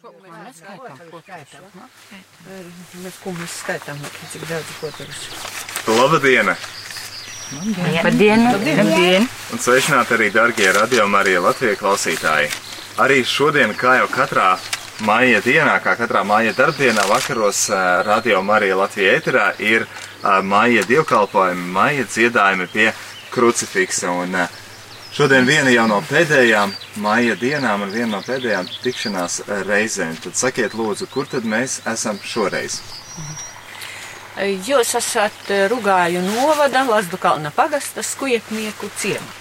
Mēs skaitām, ko skaitām. Mēs, ko mēs skaitām, cik daudz ko tur ir. Labdien! Labdien! Labdien! Un sveicināti arī darbie radio Marija Latvijas klausītāji. Arī šodien, kā jau katrā māja dienā, kā katrā māja darbdienā, vakaros eh, radio Marija Latvijas ēterā ir eh, māja dievkalpojumi, māja dziedājumi pie krucifiksa. Un eh, šodien viena jau no pēdējām māja dienām un viena no pēdējām tikšanās reizēm. Tad sakiet lūdzu, kur tad mēs esam šoreiz? Jūs esat Rugāju novada Lazdu kalna pagasta skujepnieku ciemā.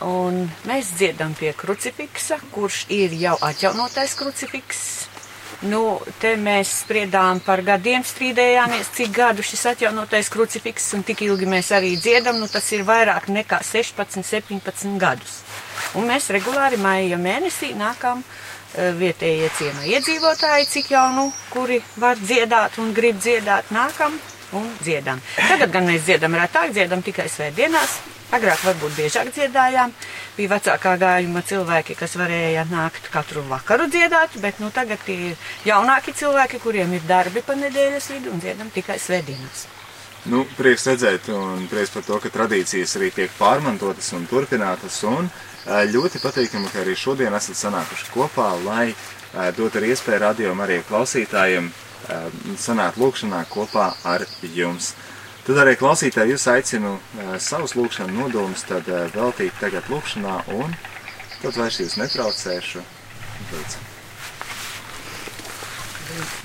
Un mēs dziedam pie krucifiksa, kurš ir jau atjaunotais krucifiks. Nu, te mēs spriedām par gadiem, strīdējāmies, cik gadu šis atjaunotais krucifiks un tik ilgi mēs arī dziedam. Nu, tas ir vairāk nekā 16, 17 gadus. Un mēs regulāri maija mēnesī nākam uh, vietējie ciema iedzīvotāji, cik jau nu, kuri var dziedāt un grib dziedāt, nākam un dziedam. Tagad gan mēs dziedam retāk, dziedam tikai svētdienās. Agrāk varbūt biežāk dziedājām. Bija vecākā gājuma cilvēki, kas varēja nākt katru vakaru dziedāt, bet nu, tagad ir jaunāki cilvēki, kuriem ir darbi pa nedēļas vidu un dziedam tikai svētdienās. Nu, prieks redzēt, un prieks par to, ka tradīcijas arī tiek pārmantotas un turpinātas. Un ļoti patīkami, ka arī šodien esat sanākuši kopā, lai dotu arī iespēju radio arī klausītājiem sanākt lūkšanā kopā ar jums. Tad arī klausītāji jūs aicinu savus lūkšanu nodomus tad veltīt tagad lūkšanā un tad vairs jūs netraucēšu. Lūdzu.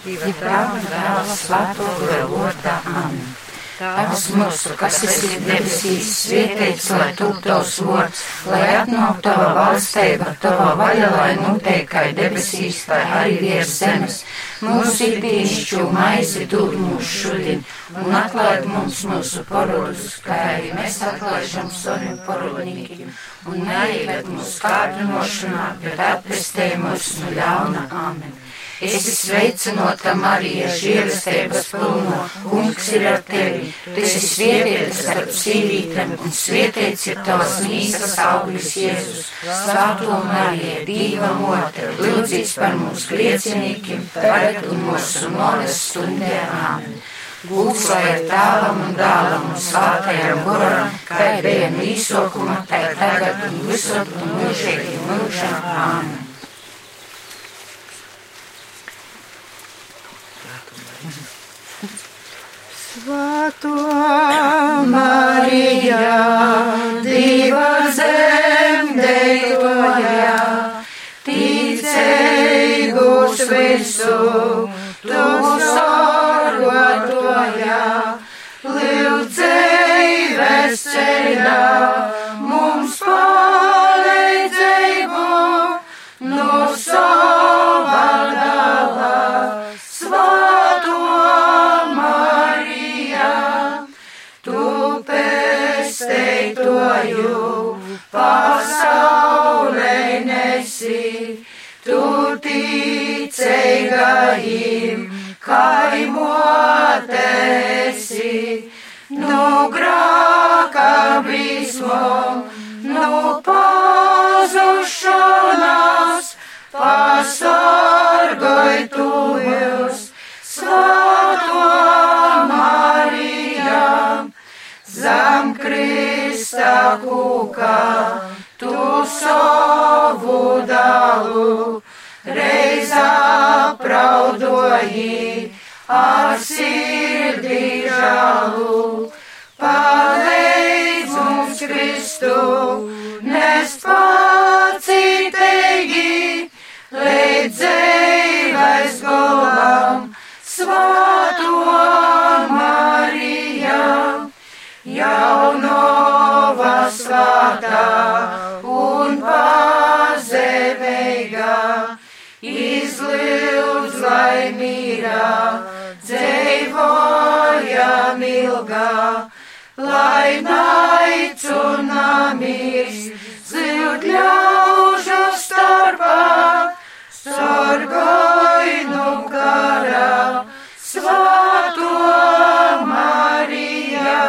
Dieva tēva, dēla, svēto gara vārdā. Amen. Tēvs mūsu, kas esi debesīs, svētīts, lai top tavs vārds, lai atnāk tava valstība, tava vaļa, lai notiek kā debesīs, tā arī virs zemes. Mūsu ikdienišķo maizi dod mums šodien, un atlaid mums mūsu parodus, kā arī mēs atlaižam saviem parodnīkiem, un neieved mūsu kārdinošanā, bet atpestē mūs no ļauna. Amen. Es sveicinota Marija, žēlastības pilno, kungs ir ar tevi. Tu esi svētīta starp sīvītēm, un svētīts ir tavs mīsas auglis Jēzus. Svētā Marija, Dieva mote, lūdzīs par mums griecinīkiem, tagad un mūsu noles stundē. Āmen. Gūts lai ir tēvam un dēlam un svētajam guram, kā bija no īsokuma, tā tagad un visur un mūžīgi mūžam. Āmen. Svētā Marija, Dieva zemdeitoja, ticīgus visu, tu sargotoja, lūdzējas ceļā, ticīgajiem kaimotesi, no grāka bīsmom, no pazušanās, pasargāj tu jūs, Svētā Marija, zem Krista kūka, tu savu dalu reiz apraudoji ar sirdī žalu. Palīdz mums Kristu, nes pacitīgi līdz dzīves golam, Svētā Marija, jaunova svētā un pazemīga, izlūdz laimīgā, ilgā, lai naicunamīs, zūd ļaužu starpā, sargainu karā, svāto Marija,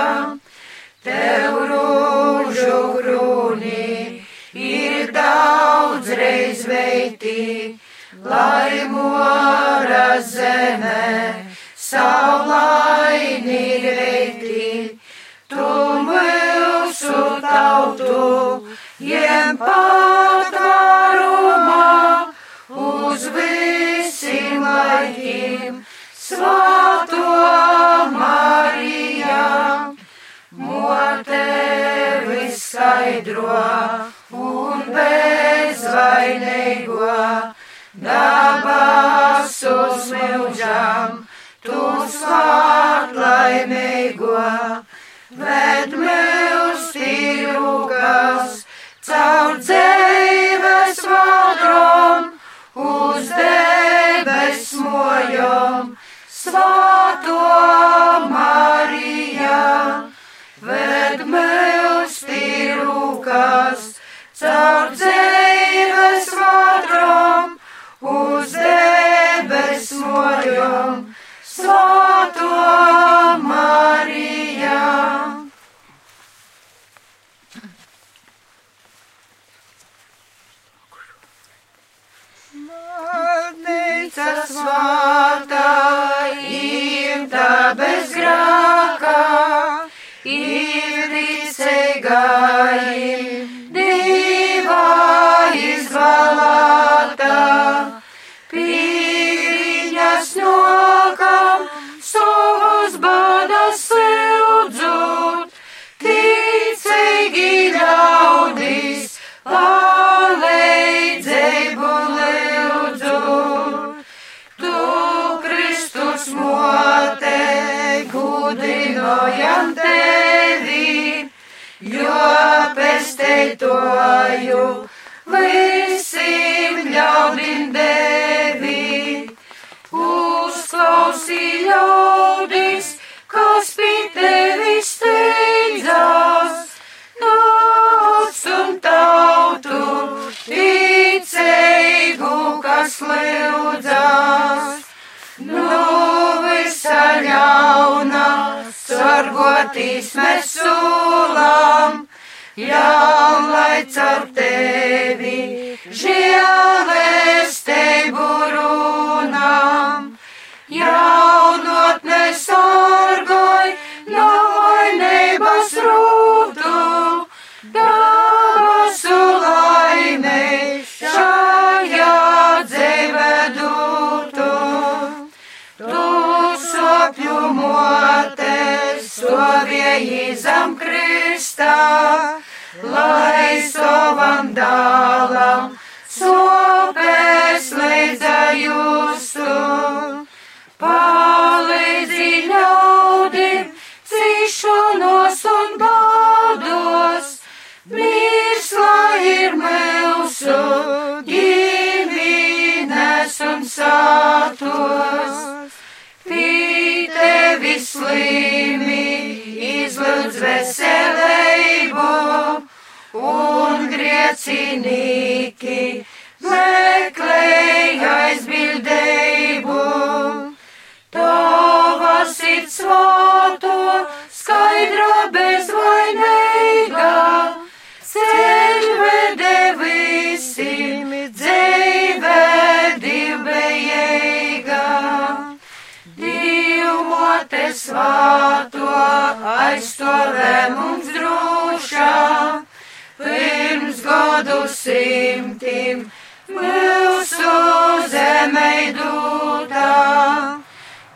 tev rūžu grūni ir daudz reiz veiti, lai mora zemē saulaini jem patvārumā uz visiem laikiem. Svēto Mariju, motevi skaidro un bezvainīgo dabas uzmilžam, tu svāt laimīgo, ved milstīrukas, caur dzīves vadrom, uz debes mojom, svāto Marija, ved milstīrukas, caur dzīves vadrom, uz debes mojom, svāto Marija. Zem kristā, lai savam dālam sopēs līdzējustu. Palīdzi ļaudim cīšanos un bādos, mirsla ir mūsu ģimenes un sātos. Pie tevi slimi izlūdz veselību un griecinīgi meklēja aizbildību. Tava sirds svāto, skaidra bezvainīga, svāto aizstāvē mums drošā, pirms gadu simtim mūsu zemē dūtā.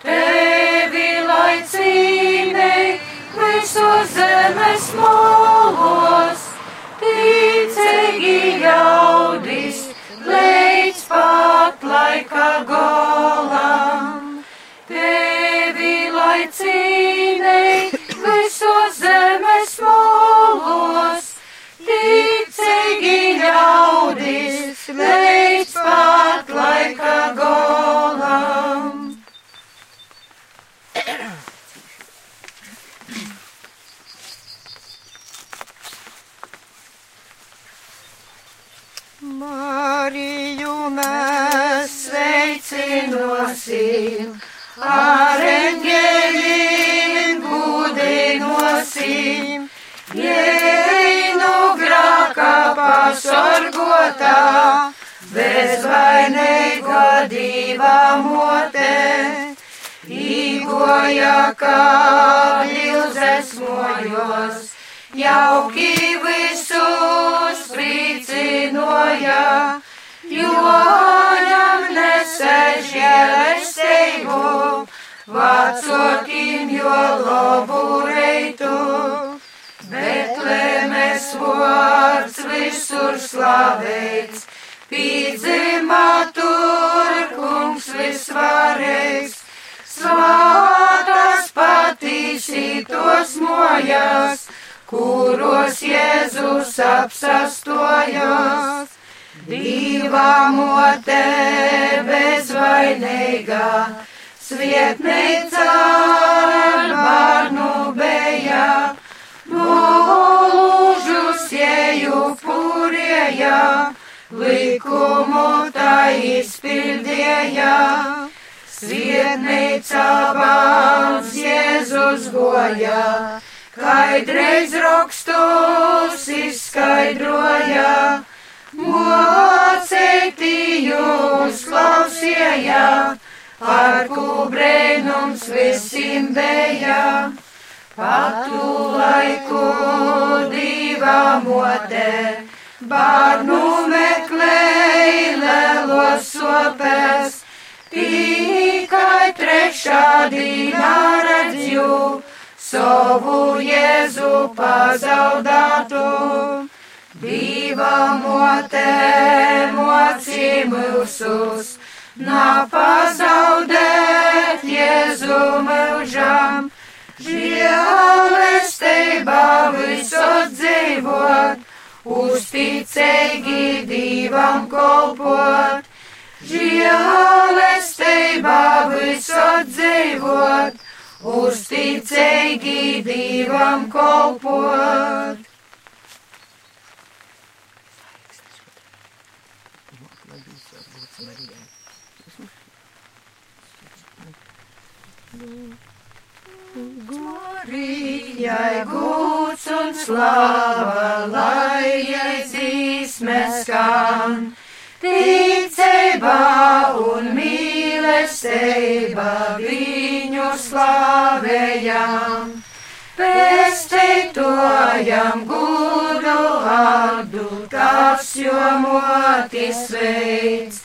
Tevi laicīnei visos zemes molos, ticīgi ļaudis, līdz pat laika golam. Mariju mēs sveicinosim, ar eņģeļiem gudinosim, Jēnu grākā pasorgotā, bezvainīgu godība mote, īgoja kā bilzes mojos, jauki visus priecinoja, jo viņam nesežēlestību, vācokim jo labu reitu. Betlēmes vārds visur slavēts, pīdzimā tur kungs visvarēks, svātas patīsītos mojas, kuros Jēzus apsastojos. Diva mote bezvainīga, svietneica ar bārnu beja, mūžus ieju purieja, likumu tā izpildīja. Svietneica bāns Jēzus goja, kaidreiz rakstus izskaidroja. Mocēti jūs klausījā, par kubrēnums visiem bija. Patu laiku divā motē, bārnu meklēja lelos sopes, tikai trešā dienā redzu savu Jēzu pazaudātu. Diva mote moci mūsus, napazaudēt Jēzu mūžam, žēlestībā visot dzīvot, uzticīgi divam kolpot, žēlestībā visot dzīvot, uzticīgi divam kolpot. Marijai gūts un slava, lai jai dzīsmes skan. Ticība un mīlestība viņu slavējam. Pestītojam gudu vārdu, kas jomotis veids.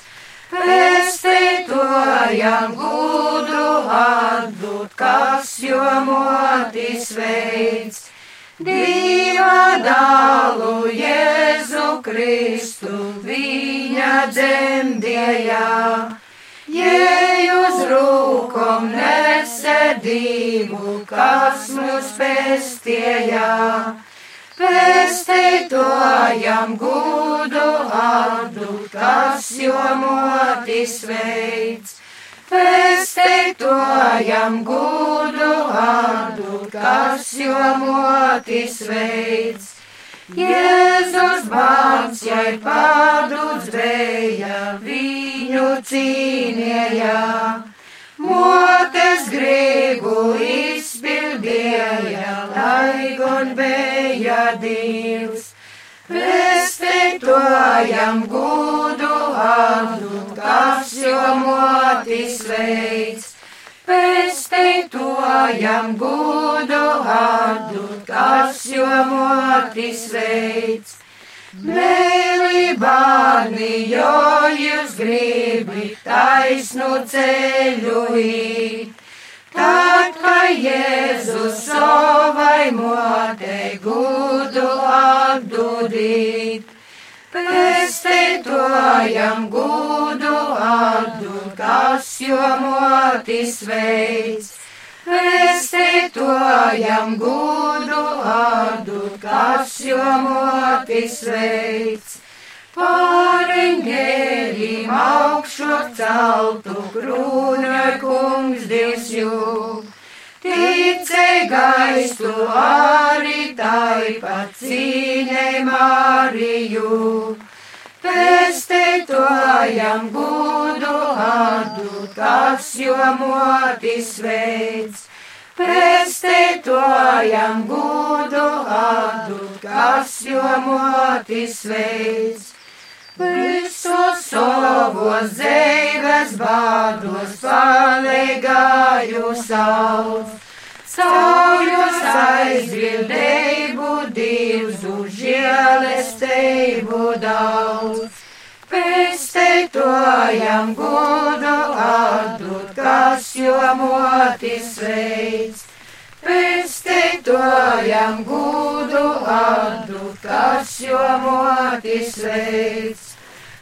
Pestītojam gudu vārdu, kas jomotis veids. Dieva dalu Jēzu Kristu viņa dzemdējā. Jei uz rūkom nesedību, kas mūs pestījā. Pestītojam gudu vārdu, kas jomotis veids. Pestītojam gudu vārdu, kas jomotis veids. Jēzus bārns, jai pārdūts bija, viņu cīnījā. Motes gribu izpildīja, lai gan bija Dievs. Pestītojam gudu vārdu, kas jomotis veids. Pestītojam gudu vārdu, kas jomotis veids. Mēli bārni, jo jūs gribi taisnu ceļu īt. Tad, kad Jēzus savai motei gudu atdodīt, pestītojam gudu atdod, kas jomotis veids. Pestītojam gudu atdod, kas jomotis veids. Pāriņģērim augšu celtu krūņa kungs divs jū. Ticei gaistu arī taipat cīņai Mariju. Pestītojam gudu atdod, kas jomotis veids. Pestītojam gudu atdod, kas jomotis veids. Visos savos dzīves bādus palīgāju sauc. Caujos aizbildību divs uz žēlestību daudz. Pesteitojam godu atdot, kas jomoti sveic. Pesteitojam godu atdot, kas jomoti sveic.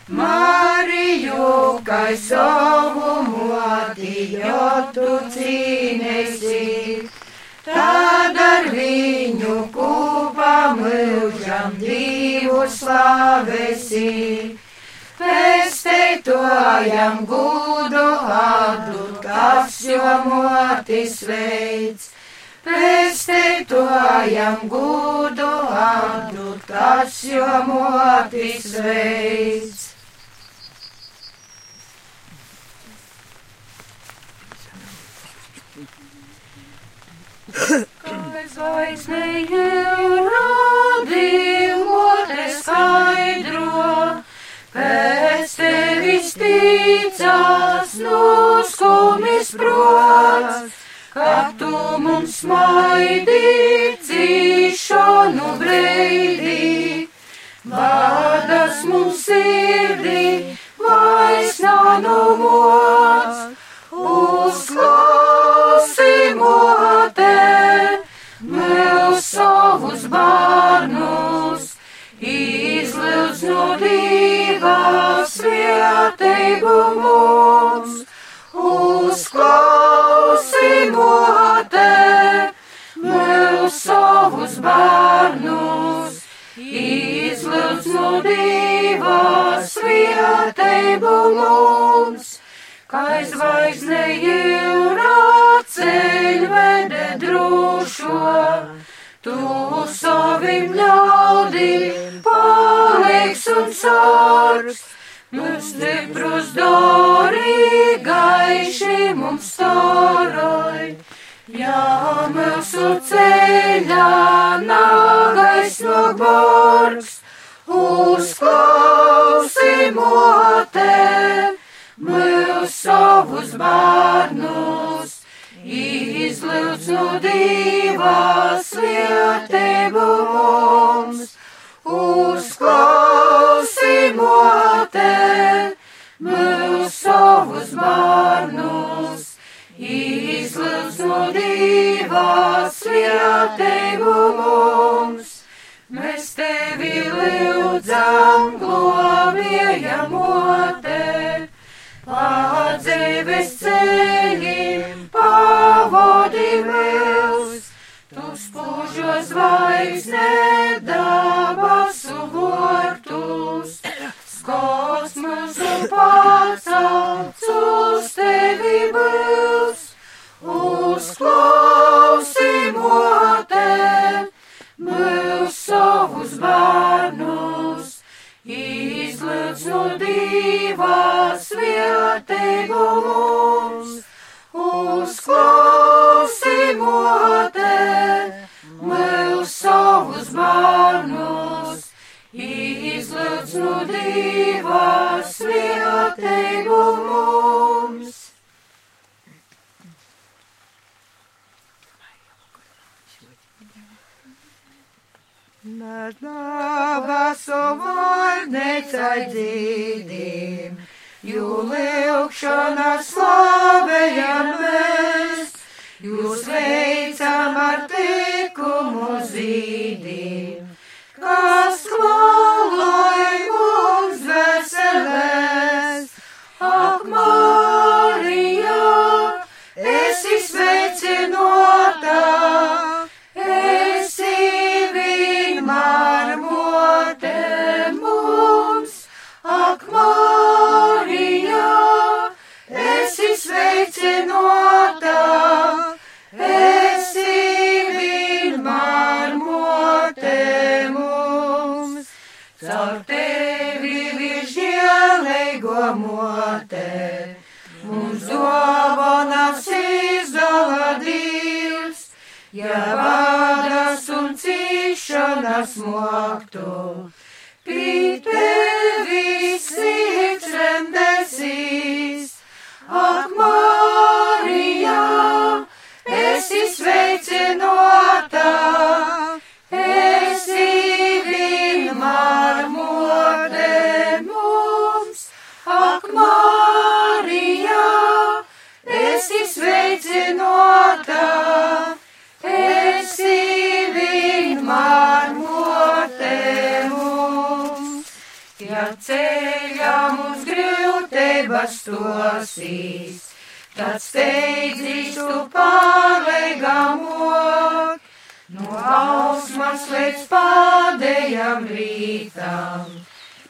Mariju, kai savu moti, jo tu cīnēsi, tad ar viņu kopā mūžam divu slavēsi. Pesteitojam gudu atdot, kas jo moti sveic. Pesteitojam gudu atdot, kas jo moti sveic. Zvaigznēju radījumu skaidro, pēc tevis ticās noskumis prots, kad tu mums maidi cīšanu breidī, vārdas mums sirdī, vairs nanumots, uzklausimotē savus bērnus, izlūdz no divas vietību mums, uzklausimotē mūs savus bērnus, izlūdz no divas vietību mums. Kā zvaigzne jūrā ceļvede drošo, tu savim ļaudīm paliks un sargs, mums stiprus dori gaiši mums staroj. Ja mūsu ceļā nāgais no borgs, uzklausimotē mūs savus bērnus, no divas vietību mums, uzklausimotē mūs savus bērnus, izlūdz no divas vietību mums. Mēs tevi lūdzam, globējam otē, padzīves ceļiem, pavodi mūs, tu spūžos zvaigzne dabasu vortus, skots mūsu pacauts uz tevi būs, vietību mums. Nāvasu vārnecai dzīvīm, jū lūkšana slavējam mēs, jūs veicam ar tikumu zīdīm, kas klālai mums veselēs. Esi sveicinota, esi vienmēr mote mums. Caur tevi vižģēlēgo mote, mums dāvanas izdala Dievs, ja vādas un cīšanas moktu. Pie tevis debesīs. Ak, Marija, esi sveicinota, esi vienmēr mote mums. Ak, Marija, esi sveicinota, esi vienmēr mote mums. Ja ceļā mums grūtības tosīs, tad steidzīs tu pārlegamot, no ausmas līdz pādējam rītam.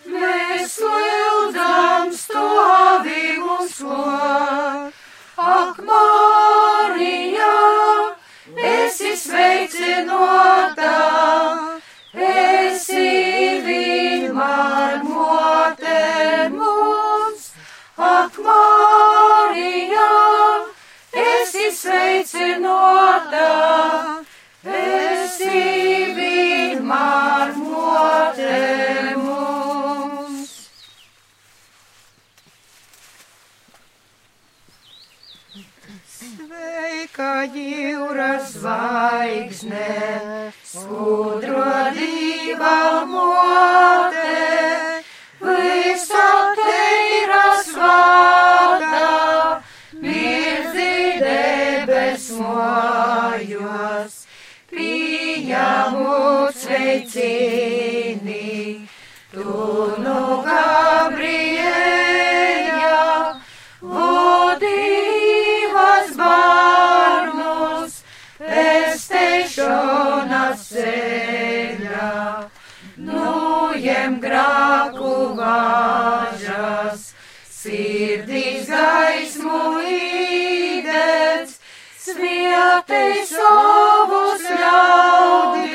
Mēs lūdzam stāvi mums lot, ak, Marija, esi sveicinota, esi vienmēr mote esi sveicinota, esi vienmēr mote mums. Sveika jūras zvaigzne, skudro diva pieņemot sveicini, tu no Gabriela, vodīvas bārnus, pestēšanas ceļā, nujem grāku vāžas, sirdīs gaismu īdēc, svietei savus ļaudīs,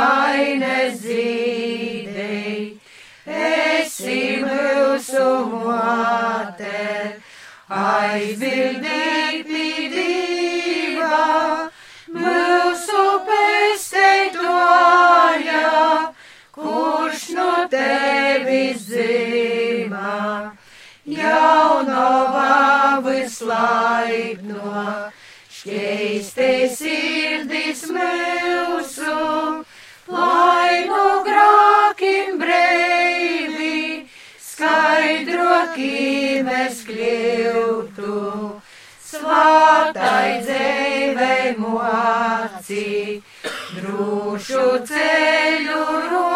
vainas zīdei. Esi mūsu mote, aizbildīt pīdīvā, mūsu pesteitoja, kurš no tevis zīmā, jaunavā vislaipno, šķeistē sirdis mūsu, lai no grākim breivi, skaidroki mēs kļūtu, svātai dzēvei moci, drūšu ceļu rodi,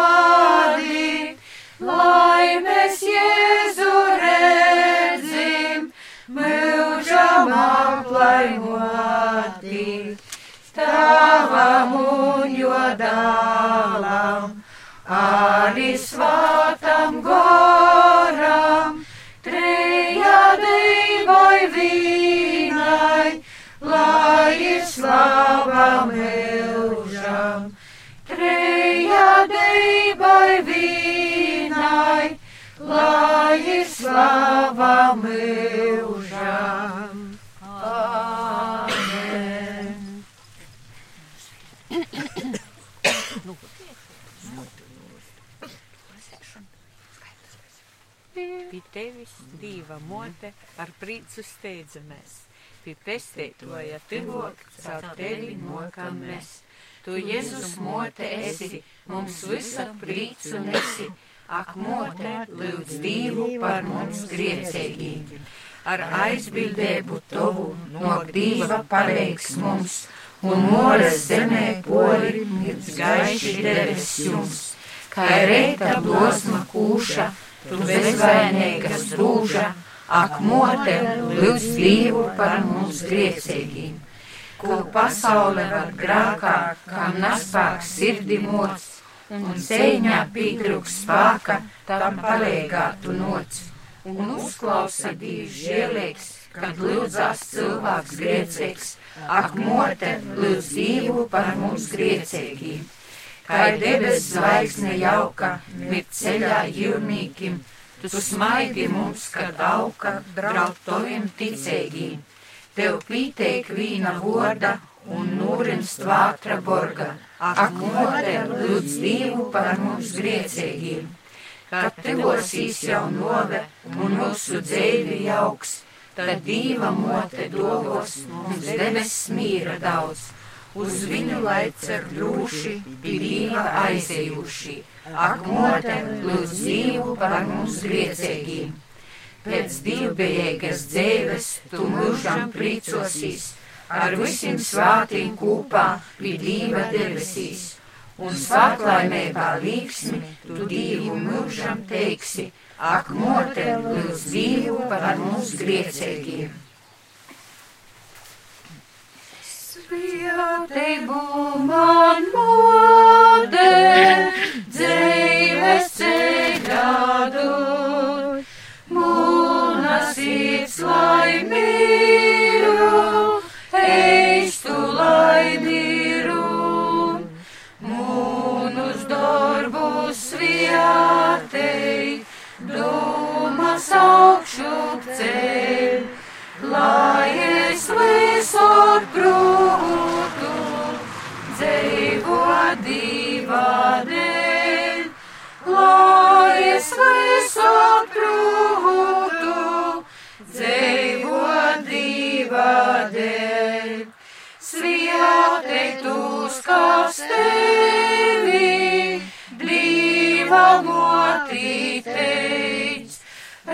tavam un jodālam, arī svātam goram, trejādei vai vīnai, lai ir slava mūžam. Trejādei vai vīnai, lai ir slava mūžam. Amen. Pie tevis diva mote ar prīcu steidzamies. Pie pestētoja tuvok caur tevi mokam mēs. Tu Jēzus mote esi, mums visa prīcu nesi. Ak, mote, lūdz Dievu par mums griecēgiem. Ar aizbildēbu tavu no Dieva pareiks mums, un moras zemē poli mirds gaiši debes jums. Kā reita blosma kūša, tu bezvainīgas brūža, ak, mote, lūdz Dievu par mums griecēgiem. Ko pasaule var grākā, kam naspāks sirdi mots, un cēņā pītrūks spāka, tam palīgā tu noc. Un uzklausa Dievs žēlīgs, kad lūdzās cilvēks griecīgs, ak, mote, lūdz Dievu par mums griecīgiem. Kā debes zvaigzne jauka, mirt ceļā jūrnīkim, tu smaidi mums, kad auka, draud toviem ticīgiem. Tev pīteik vīna voda un nūrimst vātra borga, ak, mote, lūdz Dievu par mums griecīgiem. kad tevosīs jau nove un mūsu dzēvi jauks, tad dīva mote dovos mums debesis mīra daudz. Uz viņu laicer drūši, bija aizējuši, ak mote, lūdz dzīvu par mums griecēgiem. Pēc divbējīgas dzēves tu mūžam priecosīs, ar visiem svātīm kopā pie dīva debesīs un svētlaimībā līksmi tu Dievu mūžam teiksi, ak, mote, lūdz Dievu par mums griecēgiem. Svētību man mode, dzīves ceļādu, mūnas sirds laimīru, eistu laimīru darbus vietei, domas augšu ceļ, visur prūtu, dzīvo divā dēļ, lai es visur prūtu, dzīvo divā dēļ. Svietei tu skapstēvi, pamoti teic,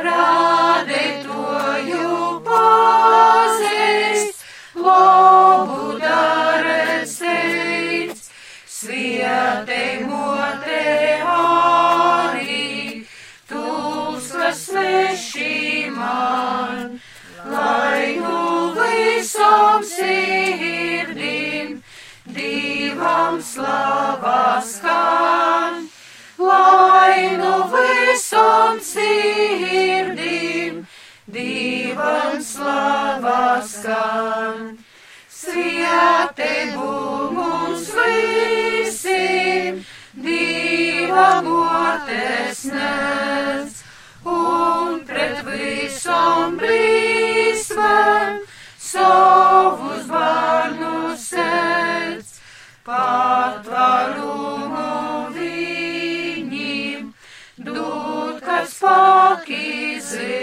rādē to jū pazēst, labu darēs teic, svietē mote arī, tūskas sveši man, lai nu visam sirdim, divam slavas skan lai nu visam sirdim divam slavas skan. Būs mums visiem, diva motes nes, un pret visam blīsmēm savus bērnus sēdz, patvarumu spēki zild,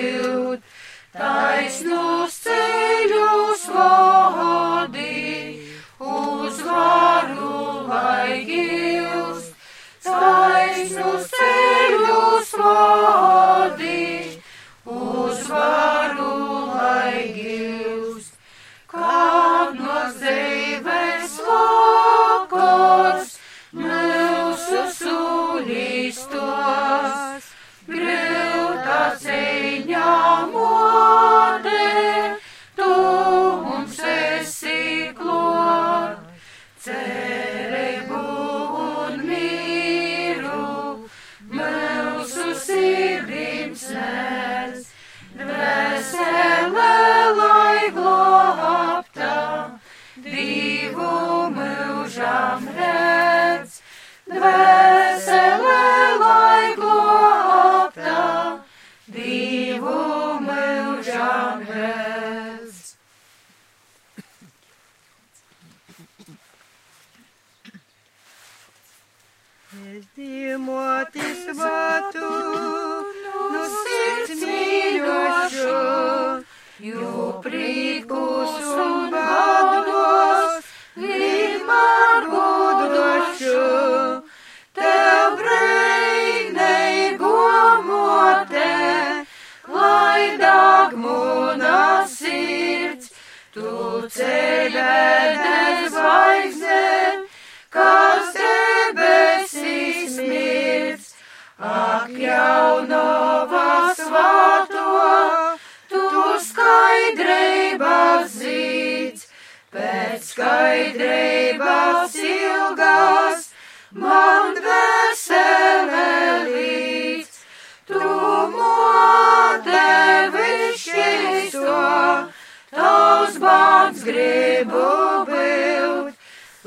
gribu būt,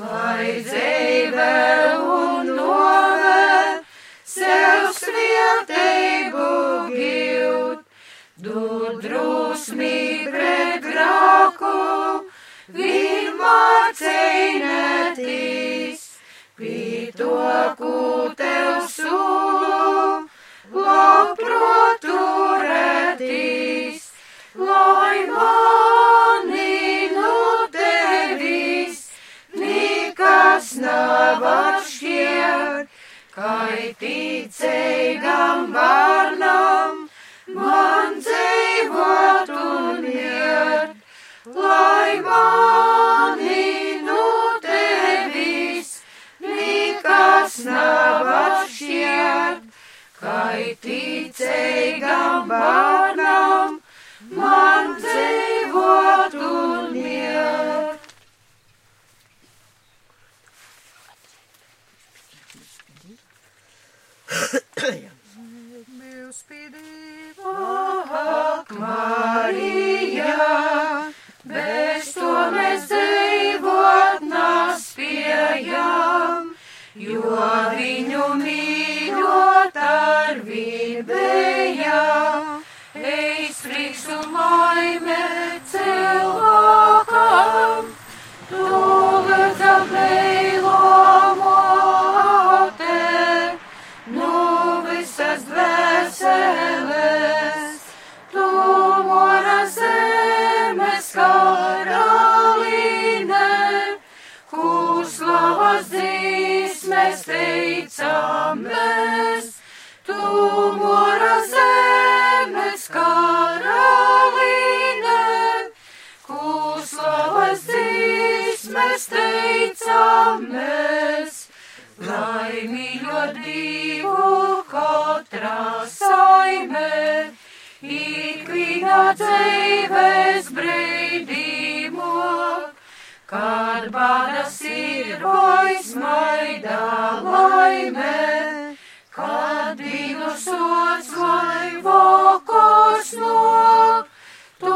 lai dzīve un nove sev svieteibu gilt. Tu drusmī pret grāku, vienmēr cīnētīs, pie to, ko tev sūlu proturētīs, atšķirt, kai ticīgam bērnam man dzīvot un iet, lai mani no tevis nekas nav atšķirt, kai ticīgam bērnam man dzīvot un iet. Ak, Marija, bez to mēs dzīvot nespējam, jo viņu mīļot ar vībējam. Eis prieks un laime cilvēkam, dzīsmes teicamies, tu mora zemes karaline, Kūslavas dzīsmes teicamies, lai mīļo divu katrā saimē, ikvienā dzīves brīdīmok. Kad bādas ir vaismaidā laime, kad dīnu sots vai vakars nok, tu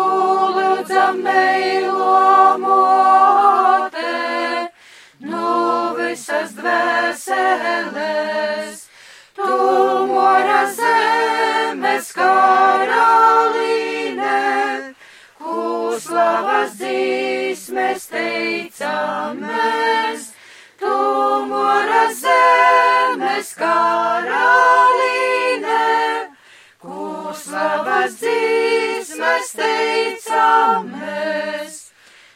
lūdza meilo mote, nu visas dvēseles, tu mora zemes karaline, Kūslavas dzīsmes teicamies, tu mora zemes karaline, Kūslavas dzīsmes teicamies,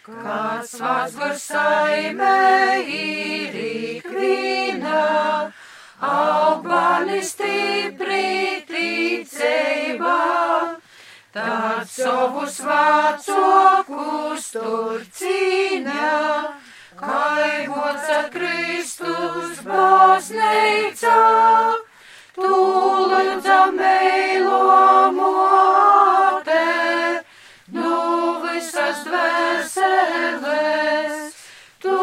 kāds vārds var saimē ir ikviena, augani stipri ticībā. Tad savus vācokus tur cīņā, kai goca Kristus baznīcā, tu lūdza meilo mote, nu visas dvēseles, tu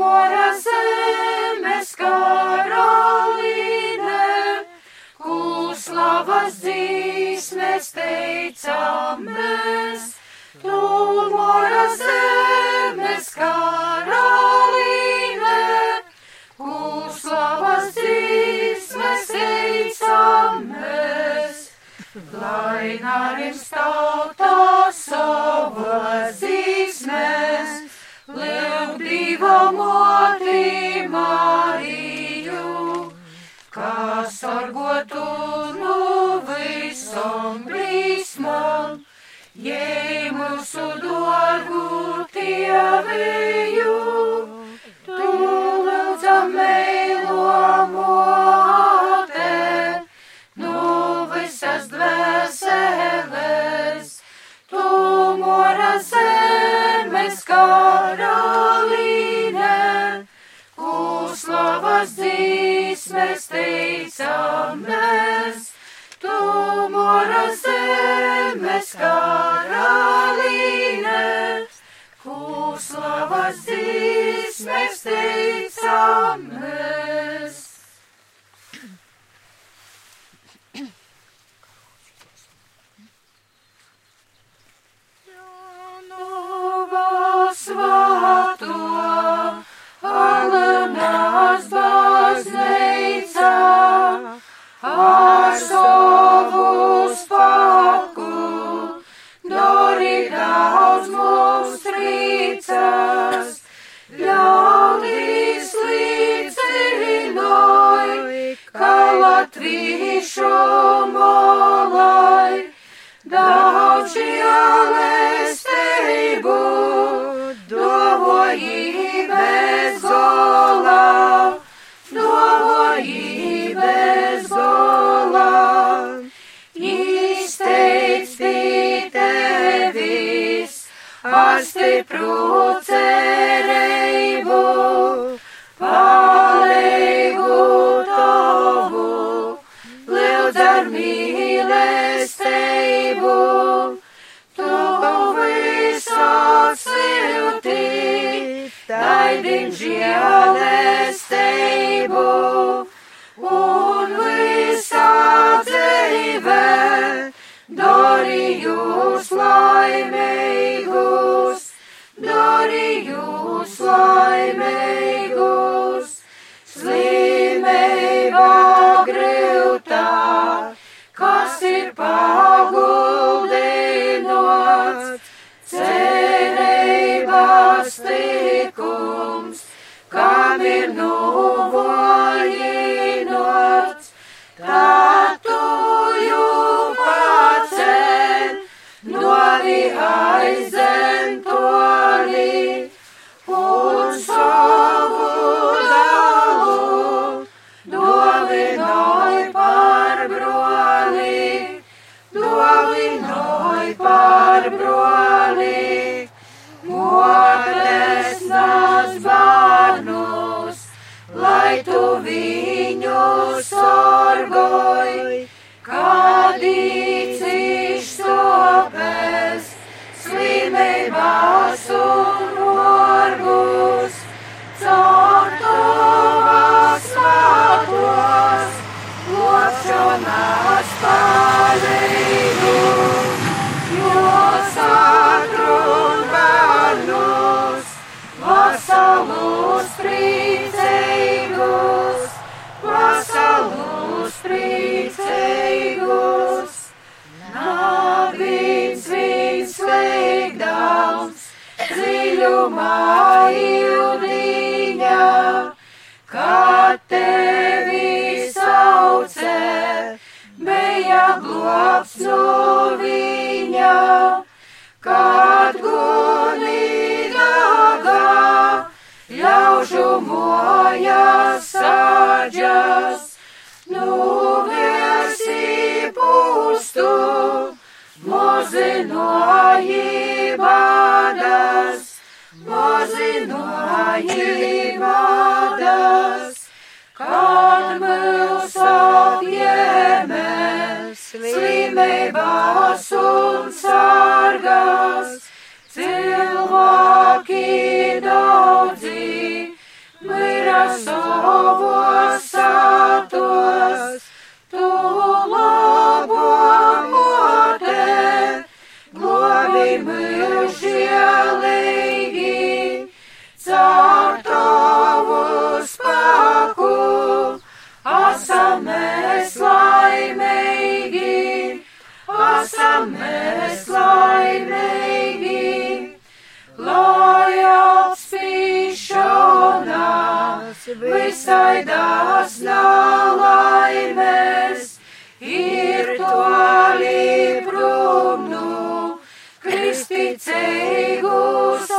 mora zemes karaline, Kūslavas dzīsmes teicamies, tu mora zemes karaline, Kūslavas dzīsmes teicamies, lai narims tautā savas dzīsmes, liek diva moti Mariju kas sargotu no brīsmam, jei mūsu dārgu tieviju, tu lūdza meilo mote, no visas dvēseles, tu mora zemes karaline, Kūslavas dzīsmes teicamies, zemes karaline, Kūslavas dzīsmes teicamies. Jaunava svēto, Alenas baznīca, ar savu Krīšo malai, daudz jālēstību, dovoji bez gola, dovoji bez gola. Īsteits pie tevis, ar stipru cerēju. Žēlestību, un visā dzīvē. Darījus laimīgus, darījus laimīgus, slimība grūtā, kas ir paguldinots, cerības tikums, kam ir nuvojinots, tā tu jau pacēl, novi aizem toli, un savu dalu, dovinoj par broli, dovinoj par broli, modes lai tu viņu sorgoj, kad īciš sopes, slimībās un morgus, caur tuvas matos, lopšanās palīgu, jo sakrun bērnus, vasalus dziļumā ildiņā, kad tevi saucē, bija globs no viņa, kad gunīgāgā ļaužu mojas sāģas, nu vērsi pustu, mozinoji badas, mozinoji badas, kad mūs apjēmēs slimībās un sargas, cilvēki daudzi, mira savos dās nalaimēs, ir toli prom no kristīcīgu saimēs,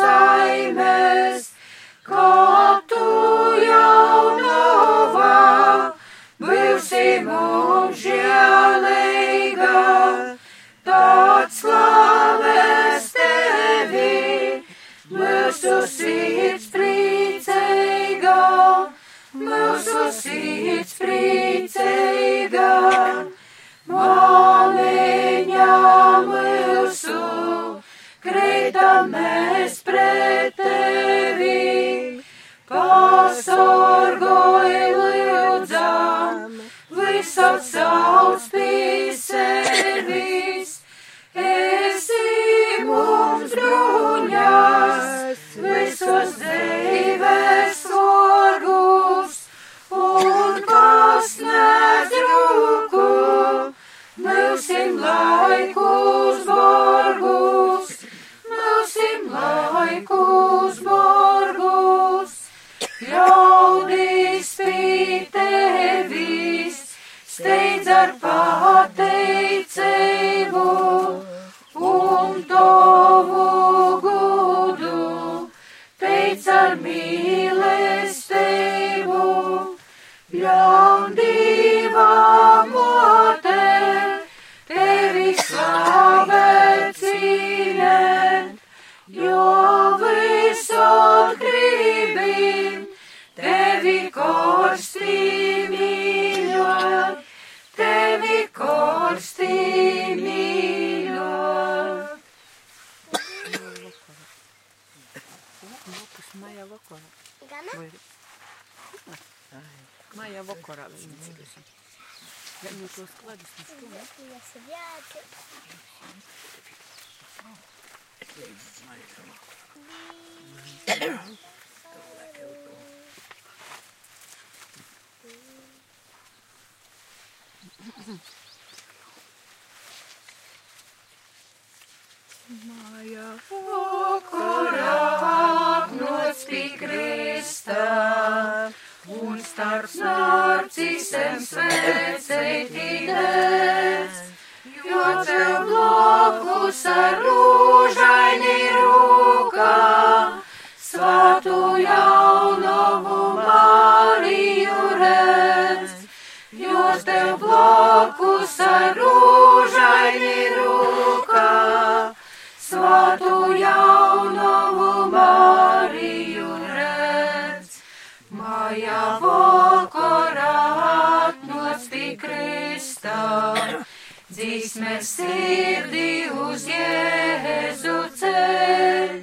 priecīga. Māmiņa mūsu, krītamies pret tevi, pasorgoj lūdzam, visot sauc pie sevis, esi mums bruņas, visos dzīves ne? Tas ir jāatcer. Maijā Kurā apnots pie Krista, un starp snārcisem svecētīdēs, blokus ar rūžaini rūkā, svātu jaunovu Mariju redz, jo tev blokus ar rūžaini rūkā, svātu jaunovu Mariju redz. Mājā vakarā atnoc pie Krista, dzīsme sirdī uz Jēzu ceļ.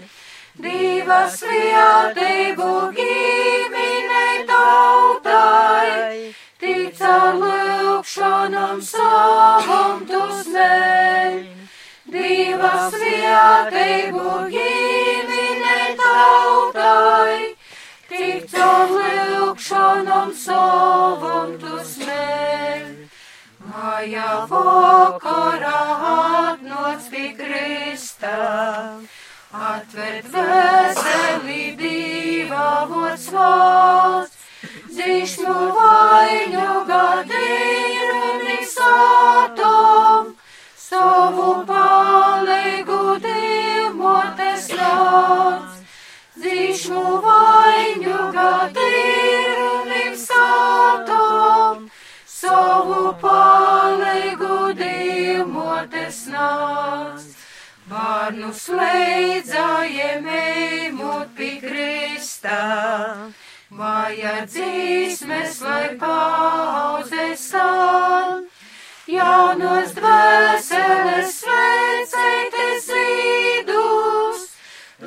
Diva svētību ģimenei tautai, tic ar lūkšanam savam tu smeļ. Diva svētību ģimenei tautai, tic ar lūkšanam savam tu smeļ. Mājā vakarā atnoc pie Krista, atver veseli diva vots valsts, dzīšmu vaļņu gadījumu visātom, savu palīgu diemotes nāc. Dzīšmu vaļņu gadījumu Bārnu slēdzājiem ejot pie Krista, māja dzīsmes, lai paudzes sān, jaunos dvēseles sveicēties zīdus,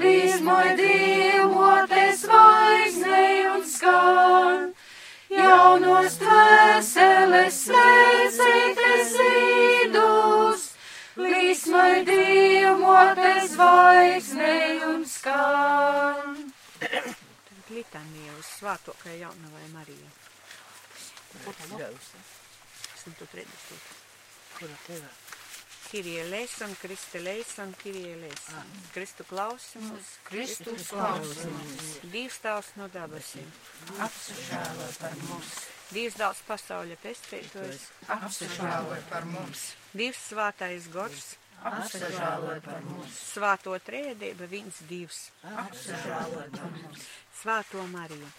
līzmoj diemotes vaiznei un skan, jaunos dvēseles sveicēties zīdus, līsmai diemotes zvaigznei un skan. Litanija uz svātokajai jaunavai Marijai. 130. Kura tev? Kirie Leison, Kriste Leison, Kirie Leison. Kristu klausimus, Kristus klausimies, Dievs tavs no dabasīm. apsažālo par mums, Dievs daudz pasauļa pestētojs, apsažālo par mums, Dievs svātais gors, apsažālo par mums, svāto trēdība viens Dievs, apsažālo par mums, svāto Mariju,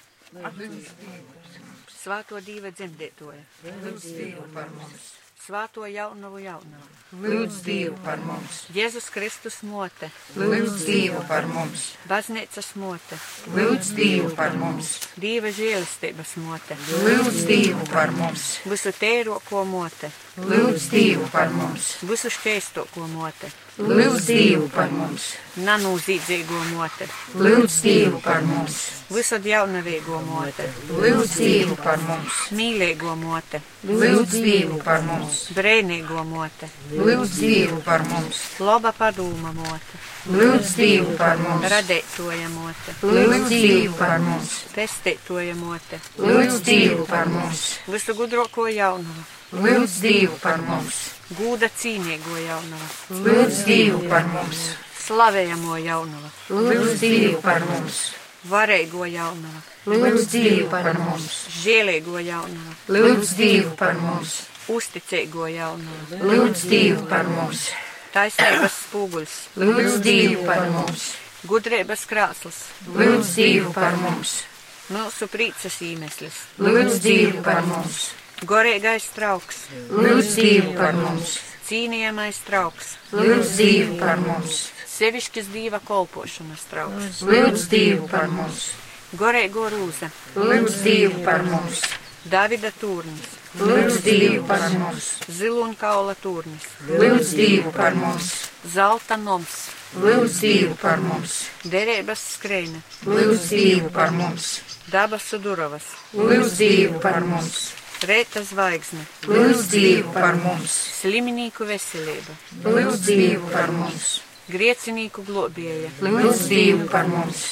svāto Dieva dzemdētoja, lūdz Dievu par mums, svāto jaunavu jaunavu, lūdz Dievu par mums, Jēzus Kristus mote, lūdz Dievu par mums, baznīcas mote, lūdz Dievu par mums, Dieva žēlistības mote, lūdz Dievu par mums, visu tēroko mote, lūdz Dievu par mums, visu šķēstoko mote, lūdz Dievu par mums, nanūzīdzīgo mote, lūdz Dievu par mums, visu jaunavīgo mote, lūdz Dievu par mums, mīlīgo mote, lūdz Dievu par mums, brēnīgo mote, lūdz Dievu par mums, laba padūma mote, lūdz Dievu par mums, radētoja mote, lūdz Dievu par mums, pestētoja mote, lūdz Dievu par mums, visu gudroko jaunavu, lūdz Dievu par mums, gūda cīnīgo jaunavu, lūdz Dievu par mums, slavējamo jaunavu, lūdz Dievu par mums, varīgo jaunavu, lūdz Dievu par mums, žēlīgo jaunavu, lūdz Dievu par mums, uzticīgo jaunavu, lūdz Dievu par mums, taisnības spūguļs, lūdz Dievu par mums, gudrības krāsls, lūdz Dievu par mums, mūsu prīces īmeslis, lūdz Dievu par mums, gorīgais trauks, lūdz Dievu par mums, cīnījamais trauks, lūdz Dievu par mums, sevišķis dīva kolpošanas trauks, lūdz Dievu par mums, gorīgo rūza, lūdz Dievu par mums, Davida turnis, lūdz Dievu par mums, ziloņkaula turnis, lūdz Dievu par mums, zelta noms, lūdz Dievu par mums, derības skrēne, lūdz Dievu par mums, dabas sudurovas, lūdz Dievu par mums, rēta zvaigzne, lūdz Dievu par mums, slimnīku veselība, lūdz Dievu par mums, griecinīku globēja, lūdz Dievu par mums,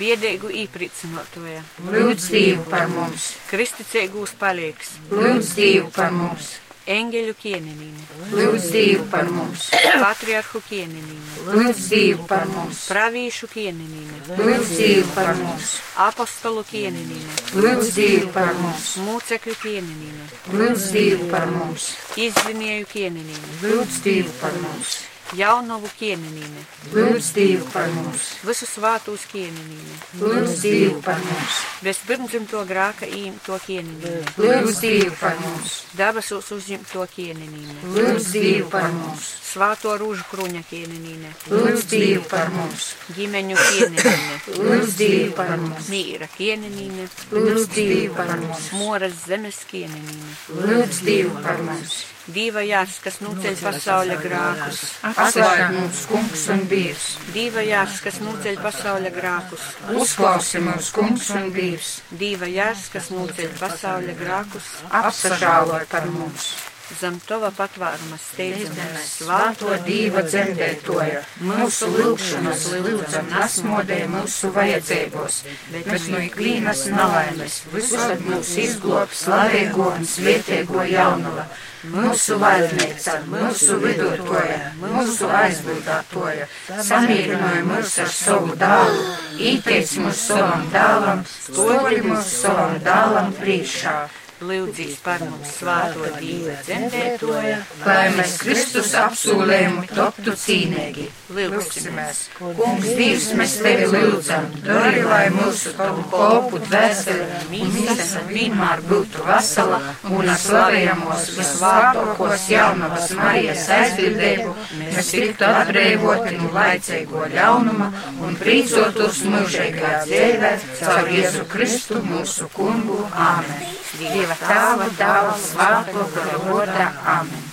biedēgu īpricinotoja, lūdz Dievu par mums, kristicīgūs palīgs, lūdz Dievu par mums, eņģeļu kienenīne, lūdz Dievu par mums, patriarhu kienenīne, lūdz Dievu par mums, pravīšu kienenīne, lūdz Dievu par mums, apostolu kienenīne, lūdz Dievu par mums, mūcekļu kienenīne, lūdz Dievu par mums, izzinēju kienenīne, lūdz Dievu par mums, jaunovu kienenīne, lūdz Dievu par mums, visu svātūs kienenīne, lūdz Dievu par mums, bezpirmdzimto grāka īmto kienenīne, lūdz Dievu par mums, dabasos uzņemto kienenīne, lūdz Dievu par mums, svāto rūžu kruņa kienenīne, lūdz Dievu par mums, ģimeņu kienenīne, lūdz Dievu par mums, mīra kienenīne, lūdz Dievu par mums, moras zemes kienenīne, lūdz Dievu par mums, Dīva jārs, kas nuceļ pasaules grākus, atklāj mums kungs un birs, Dīva jārs, kas nuceļ pasaules grākus, uzklausi mums kungs un birs, Dīva jārs, kas nuceļ pasaules grākus, apsažāloj par mums. Zem tova patvāruma steidzamies Svāto Dieva dzemdētoja, mūsu lūgšanas lūdzam nesmodē mūsu vajadzībos, bet no ikvienas nelaimes. Visad mūs izglob slavīgo un svietēgo jaunuva, mūsu valdnīca, mūsu vidutoja, mūsu aizbildātoja, samierināja mūs ar savu dālu, īteic mūs savam dālam, stodi mūs savam dālam priekšā. Lūdzīs par mums svāto Dīva dzemdētoja, lai mēs Kristus apsūlējumu toptu cīnīgi. lūgsimies. Kungs, Dievs, mēs tevi lūdzam, dari, lai mūsu tavu kopu dvēseli mīsesa vienmēr būtu vesela un slavējamos visvārtākos jaunavas Marijas aizbildību mēs tiktu atbrīvoti no laicīgo ļaunuma un prīcotos mūžīgajā dzīvē caur Jēzu Kristu mūsu kungu. Āmen. Dieva tēva, dāva, svāto, gara godā. Āmen.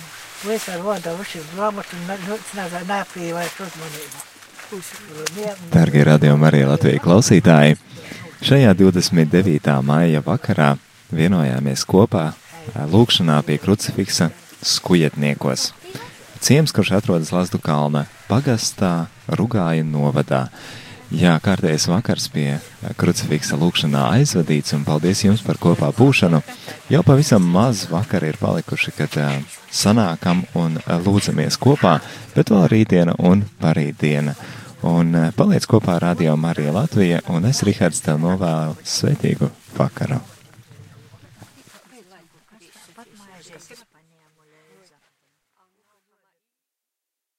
Visā grāmatu un nezināja neapīvēt uzmanību. Dārgie radio Marija Latvija klausītāji, šajā 29. maija vakarā vienojāmies kopā lūkšanā pie krucifiksa skujetniekos. Ciems, kurš atrodas Lazdu kalna pagastā, Rugāja novadā. Jā, kārtējs vakars pie krucifiksa lūkšanā aizvadīts, un paldies jums par kopā būšanu. Jau pavisam maz vakari ir palikuši, kad uh, sanākam un uh, lūdzamies kopā, bet vēl rītdiena un parītdiena. Un paliec kopā ar Radio Marija Latvija, un es, Rihards, tev novēlu svētīgu vakaru.